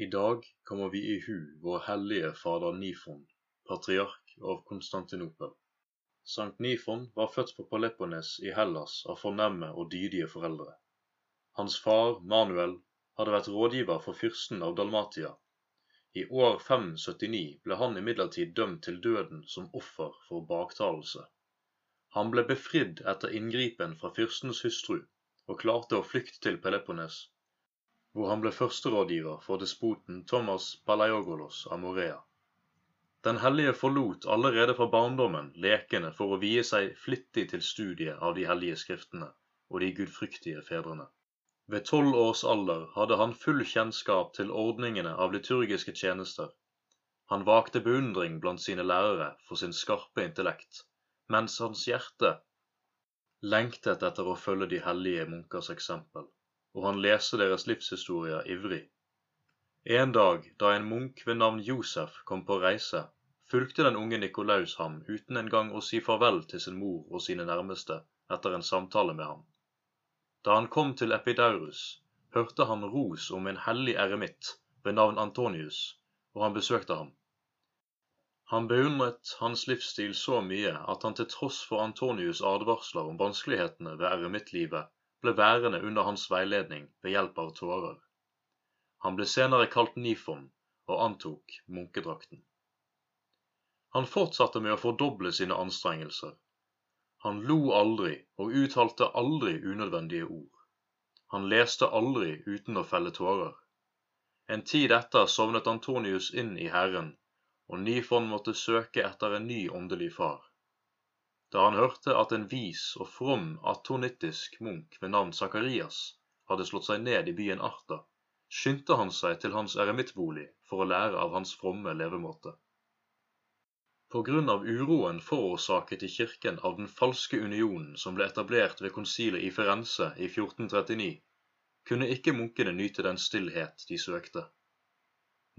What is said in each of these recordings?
I dag kommer vi i hu vår hellige fader Nifon, patriark av Konstantinopel. Sankt Nifon var født på Paleppones i Hellas av fornemme og dydige foreldre. Hans far, Manuel, hadde vært rådgiver for fyrsten av Dalmatia. I år 579 ble han imidlertid dømt til døden som offer for baktalelse. Han ble befridd etter inngripen fra fyrstens hustru, og klarte å flykte til Peloponnes, hvor han ble førsterådgiver for despoten Thomas Palaiogolos av Morea. Den hellige forlot allerede fra barndommen lekene for å vie seg flittig til studiet av de hellige skriftene og de gudfryktige fedrene. Ved tolv års alder hadde han full kjennskap til ordningene av liturgiske tjenester. Han vakte beundring blant sine lærere for sin skarpe intellekt, mens hans hjerte lengtet etter å følge de hellige munkers eksempel, og han leser deres livshistorier ivrig. En dag da en munk ved navn Josef kom på reise, fulgte den unge Nikolaus ham uten engang å si farvel til sin mor og sine nærmeste etter en samtale med ham. Da han kom til Epidaurus, hørte han ros om en hellig eremitt ved navn Antonius, og han besøkte ham. Han beundret hans livsstil så mye at han til tross for Antonius' advarsler om vanskelighetene ved eremittlivet, ble værende under hans veiledning ved hjelp av tårer. Han ble senere kalt Nifon og antok munkedrakten. Han fortsatte med å fordoble sine anstrengelser. Han lo aldri og uttalte aldri unødvendige ord. Han leste aldri uten å felle tårer. En tid etter sovnet Antonius inn i Herren, og Nifon måtte søke etter en ny åndelig far. Da han hørte at en vis og from atonittisk munk ved navn Sakarias hadde slått seg ned i byen Arta, skyndte han seg til hans eremittbolig for å lære av hans fromme levemåte. På grunn av uroen forårsaket i kirken av den falske unionen som ble etablert ved konsilet i Firenze i 1439, kunne ikke munkene nyte den stillhet de søkte.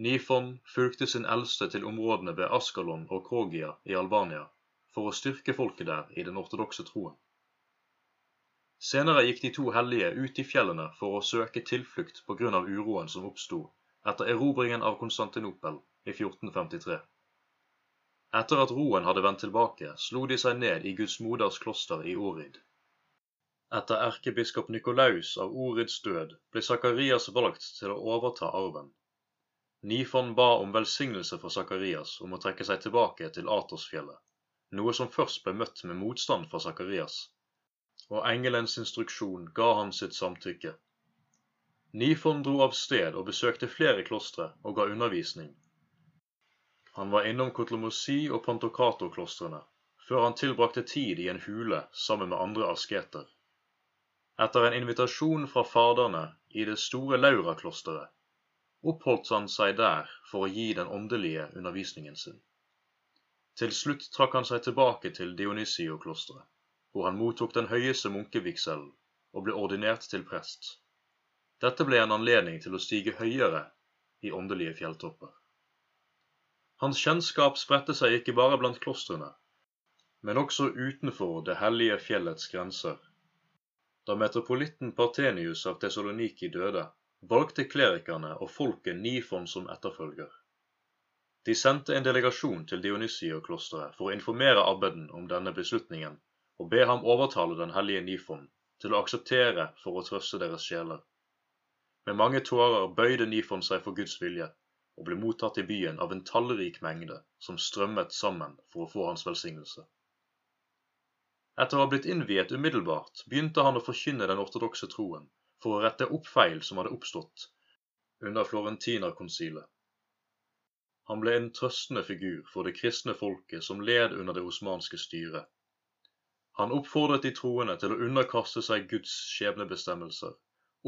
Nifon fulgte sin eldste til områdene ved Askalon og Krogia i Albania for å styrke folket der i den ortodokse troen. Senere gikk de to hellige ut i fjellene for å søke tilflukt av uroen som oppsto etter erobringen av Konstantinopel i 1453. Etter at roen hadde vendt tilbake, slo de seg ned i Guds moders kloster i Orid. Etter erkebiskop Nikolaus av Orids død ble Sakarias valgt til å overta arven. Nifon ba om velsignelse for Sakarias om å trekke seg tilbake til Atosfjellet, noe som først ble møtt med motstand fra Sakarias, og engelens instruksjon ga han sitt samtykke. Nifon dro av sted og besøkte flere klostre og ga undervisning. Han var innom Kotlomosi og Pantokato-klostrene, før han tilbrakte tid i en hule sammen med andre asketer. Etter en invitasjon fra faderne i det store Laura-klosteret oppholdt han seg der for å gi den åndelige undervisningen sin. Til slutt trakk han seg tilbake til Dionysio-klosteret, hvor han mottok den høyeste munkevigselen og ble ordinert til prest. Dette ble en anledning til å stige høyere i åndelige fjelltopper. Hans kjennskap spredte seg ikke bare blant klostrene, men også utenfor det hellige fjellets grenser. Da metropolitten Partenius av Tessaloniki døde, valgte klerikerne og folket Nifon som etterfølger. De sendte en delegasjon til Dionysio-klosteret for å informere abbeden om denne beslutningen og be ham overtale den hellige Nifon til å akseptere for å trøste deres sjeler. Med mange tårer bøyde Nifon seg for Guds vilje og ble mottatt i byen av en tallrik mengde som strømmet sammen for å få hans velsignelse. Etter å ha blitt innviet umiddelbart begynte han å forkynne den ortodokse troen for å rette opp feil som hadde oppstått under Florentinerkonsilet. Han ble en trøstende figur for det kristne folket som led under det osmanske styret. Han oppfordret de troende til å underkaste seg Guds skjebnebestemmelser,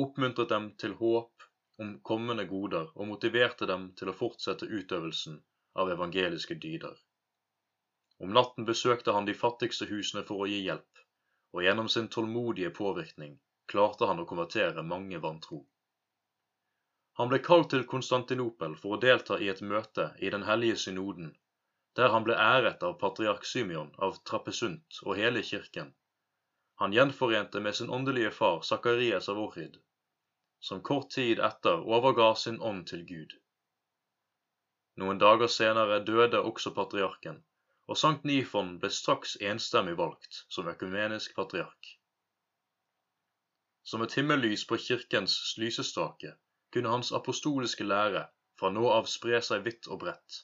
oppmuntret dem til håp om kommende goder og motiverte dem til å fortsette utøvelsen av evangeliske dyder. Om natten besøkte han de fattigste husene for å gi hjelp, og gjennom sin tålmodige påvirkning klarte han å konvertere mange vantro. Han ble kalt til Konstantinopel for å delta i et møte i Den hellige synoden, der han ble æret av patriark Symeon av Trappesunt og hele kirken han gjenforente med sin åndelige far Sakarias av Ohrid, som kort tid etter overga sin ånd til Gud. Noen dager senere døde også patriarken, og Sankt Nifon ble straks enstemmig valgt som økumenisk patriark. Som et himmellys på kirkens lysestake kunne hans apostoliske lære fra nå av spre seg vidt og bredt.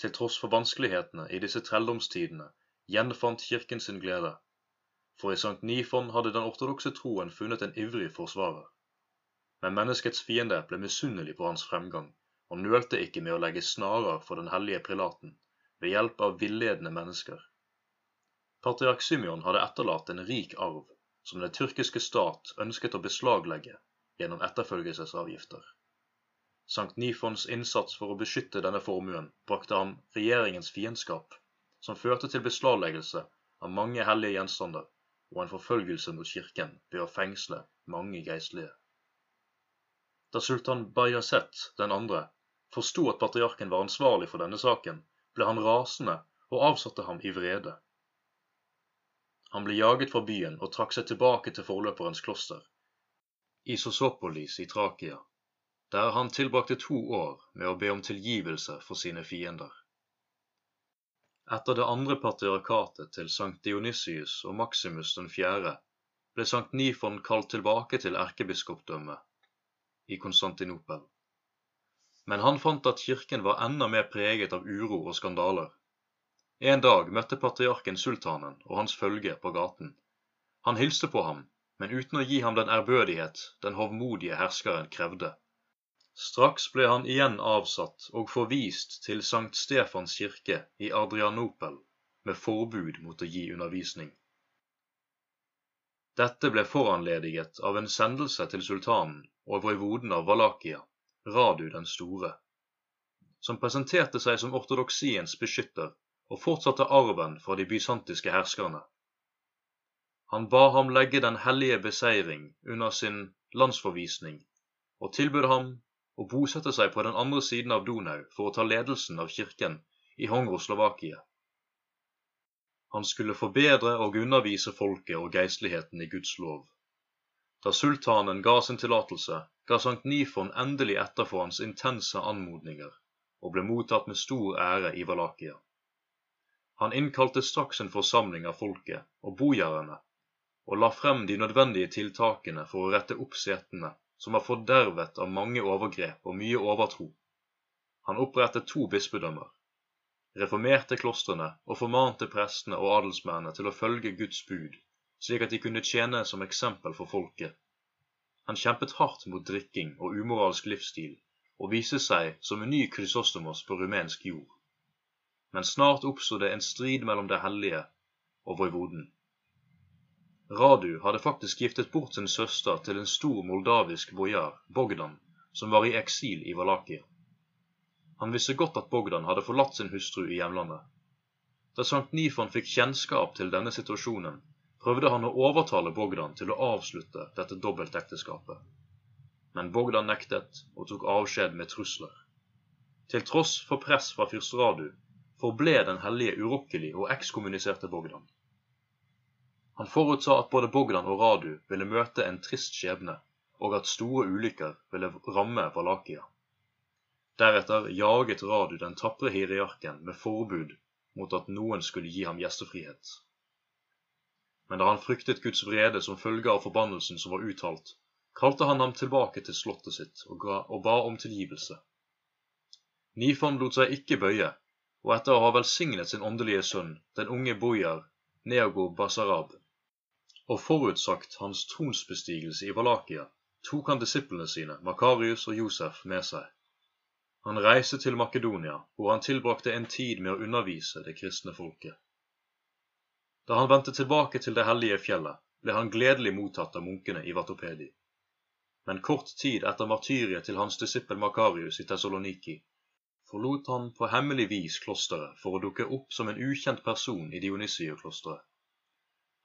Til tross for vanskelighetene i disse trelldomstidene gjenfant kirken sin glede for i Sankt Nifon hadde den ortodokse troen funnet en ivrig forsvarer. Men menneskets fiende ble misunnelig på hans fremgang, og nølte ikke med å legge snarer for den hellige prelaten ved hjelp av villedende mennesker. Patriark Symeon hadde etterlatt en rik arv som den tyrkiske stat ønsket å beslaglegge gjennom etterfølgelsesavgifter. Sankt Nifons innsats for å beskytte denne formuen brakte ham regjeringens fiendskap, som førte til beslagleggelse av mange hellige gjenstander og en forfølgelse mot kirken ved å fengsle mange geistlige. Da sultan Bayazet den forsto at patriarken var ansvarlig for denne saken, ble han rasende og avsatte ham i vrede. Han ble jaget fra byen og trakk seg tilbake til forløperens kloster, i Sosopolis i Trakia, der han tilbrakte to år med å be om tilgivelse for sine fiender. Etter det andre patriarkatet til Sankt Dionysius og Maximus den fjerde ble Sankt Nifon kalt tilbake til erkebiskopdømmet i Konstantinopel. Men han fant at kirken var enda mer preget av uro og skandaler. En dag møtte patriarken sultanen og hans følge på gaten. Han hilste på ham, men uten å gi ham den ærbødighet den hovmodige herskeren krevde. Straks ble han igjen avsatt og forvist til Sankt Stefans kirke i Adrianopel med forbud mot å gi undervisning. Dette ble foranlediget av en sendelse til sultanen og voivoden av Valakia, Radu den store, som presenterte seg som ortodoksiens beskytter og fortsatte arven fra de bysantiske herskerne. Han ba ham legge den hellige beseiring under sin landsforvisning, og tilbød ham å bosette seg på den andre siden av Donau for å ta ledelsen av kirken i Hongro-Slovakia. Han skulle forbedre og undervise folket og geistligheten i Guds lov. Da sultanen ga sin tillatelse, ga Sankt Nifon endelig etter for hans intense anmodninger, og ble mottatt med stor ære i Valakia. Han innkalte straks en forsamling av folket og bojarene, og la frem de nødvendige tiltakene for å rette opp setene som var fordervet av mange overgrep og mye overtro. Han opprettet to bispedømmer, reformerte klostrene og formante prestene og adelsmennene til å følge Guds bud, slik at de kunne tjene som eksempel for folket. Han kjempet hardt mot drikking og umoralsk livsstil, og viste seg som en ny Krysostomos på rumensk jord. Men snart oppsto det en strid mellom det hellige og voivoden. Radu hadde faktisk giftet bort sin søster til en stor moldavisk bojar, Bogdan, som var i eksil i Valakia. Han visste godt at Bogdan hadde forlatt sin hustru i hjemlandet. Da Sankt Nifon fikk kjennskap til denne situasjonen, prøvde han å overtale Bogdan til å avslutte dette dobbeltekteskapet. Men Bogdan nektet og tok avskjed med trusler. Til tross for press fra fyrst Radu forble den hellige urokkelig og ekskommuniserte Bogdan. Han forutsa at både Bogdan og Radu ville møte en trist skjebne, og at store ulykker ville ramme Valakia. Deretter jaget Radu den tapre hierarken med forbud mot at noen skulle gi ham gjestefrihet. Men da han fryktet Guds vrede som følge av forbannelsen som var uttalt, kalte han ham tilbake til slottet sitt og, ga, og ba om tilgivelse. Nifon lot seg ikke bøye, og etter å ha velsignet sin åndelige sønn, den unge bojar Neago Basarab, og forutsagt hans tronsbestigelse i Valakia, tok han disiplene sine, Makarius og Josef, med seg. Han reiste til Makedonia, hvor han tilbrakte en tid med å undervise det kristne folket. Da han vendte tilbake til det hellige fjellet, ble han gledelig mottatt av munkene i Vatopedi. men kort tid etter martyriet til hans disippel Makarius i Tessaloniki forlot han på hemmelig vis klosteret for å dukke opp som en ukjent person i Dionysio-klosteret.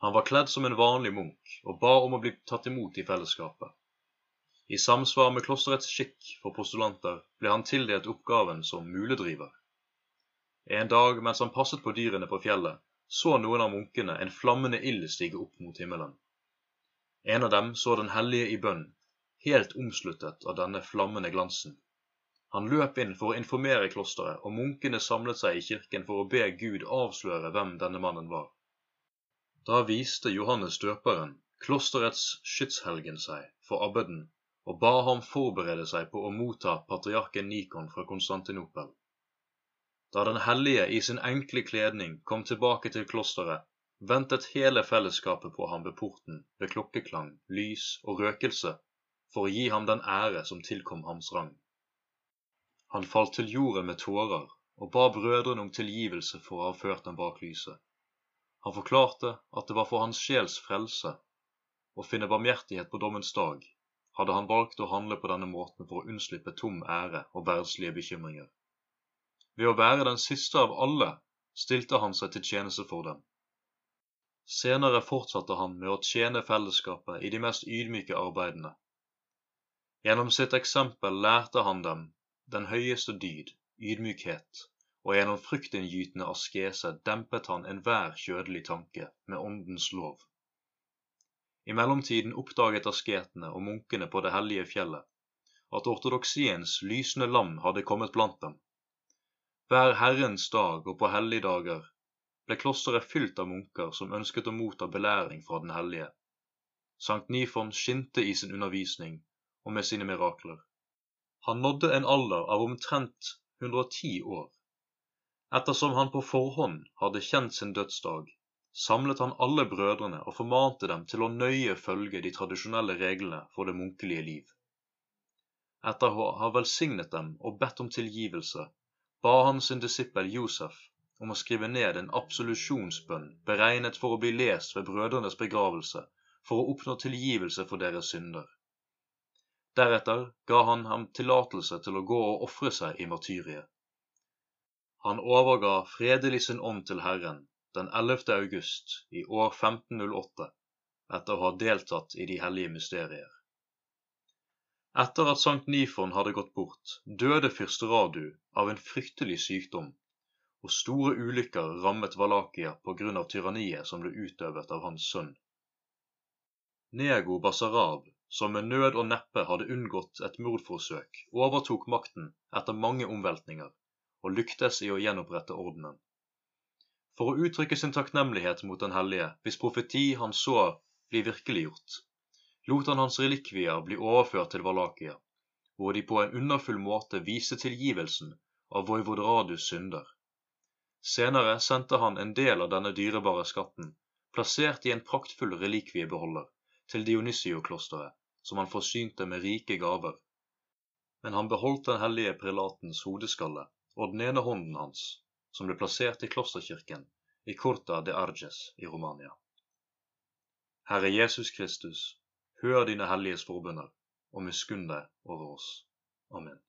Han var kledd som en vanlig munk og ba om å bli tatt imot i fellesskapet. I samsvar med klosterets skikk for postulanter ble han tildelt oppgaven som muledriver. En dag mens han passet på dyrene på fjellet, så noen av munkene en flammende ild stige opp mot himmelen. En av dem så den hellige i bønn, helt omsluttet av denne flammende glansen. Han løp inn for å informere klosteret, og munkene samlet seg i kirken for å be Gud avsløre hvem denne mannen var. Da viste Johannes døperen, klosterets skytshelgen, seg for abbeden og ba ham forberede seg på å motta patriarken Nikon fra Konstantinopel. Da Den hellige i sin enkle kledning kom tilbake til klosteret, ventet hele fellesskapet på ham ved porten ved klokkeklang, lys og røkelse for å gi ham den ære som tilkom hans rang. Han falt til jorden med tårer og ba brødrene om tilgivelse for å ha ført dem bak lyset. Han forklarte at det var for hans sjels frelse å finne barmhjertighet på dommens dag, hadde han valgt å handle på denne måten for å unnslippe tom ære og verdslige bekymringer. Ved å være den siste av alle stilte han seg til tjeneste for dem. Senere fortsatte han med å tjene fellesskapet i de mest ydmyke arbeidene. Gjennom sitt eksempel lærte han dem den høyeste dyd, ydmykhet, og gjennom fryktinngytende askese dempet han enhver kjødelig tanke med åndens lov. I mellomtiden oppdaget asketene og munkene på det hellige fjellet at ortodoksiens lysende lam hadde kommet blant dem. Hver Herrens dag og på helligdager ble klosteret fylt av munker som ønsket å motta belæring fra Den hellige. Sankt Nifon skinte i sin undervisning og med sine mirakler. Han nådde en alder av omtrent 110 år. Ettersom han på forhånd hadde kjent sin dødsdag, samlet han alle brødrene og formante dem til å nøye følge de tradisjonelle reglene for det munkelige liv. Etter å ha velsignet dem og bedt om tilgivelse, ba han sin disippel Josef om å skrive ned en absolusjonsbønn beregnet for å bli lest ved brødrenes begravelse for å oppnå tilgivelse for deres synder. Deretter ga han ham tillatelse til å gå og ofre seg i martyriet. Han overga fredelig sin ånd til Herren den 11. august i år 1508 etter å ha deltatt i de hellige mysterier. Etter at Sankt Nifon hadde gått bort, døde fyrsteradu av en fryktelig sykdom, og store ulykker rammet Valakia på grunn av tyranniet som ble utøvet av hans sønn. Nego Basarab som med nød og neppe hadde unngått et mordforsøk, overtok makten etter mange omveltninger og lyktes i å gjenopprette ordenen. For å uttrykke sin takknemlighet mot Den hellige, hvis profeti han så bli virkeliggjort, lot han hans relikvier bli overført til Valakia, hvor de på en underfull måte viste tilgivelsen av Voivodradus synder. Senere sendte han en del av denne dyrebare skatten, plassert i en praktfull relikviebeholder, til Dionysio-klosteret, som han forsynte med rike gaver. Men han beholdt den hellige prelatens hodeskalle og den ene hånden hans, som ble plassert i klosterkirken i Corta de Arges i Romania. Herre Jesus Kristus, hør dine helliges forbønner, og miskunn deg over oss. Amen.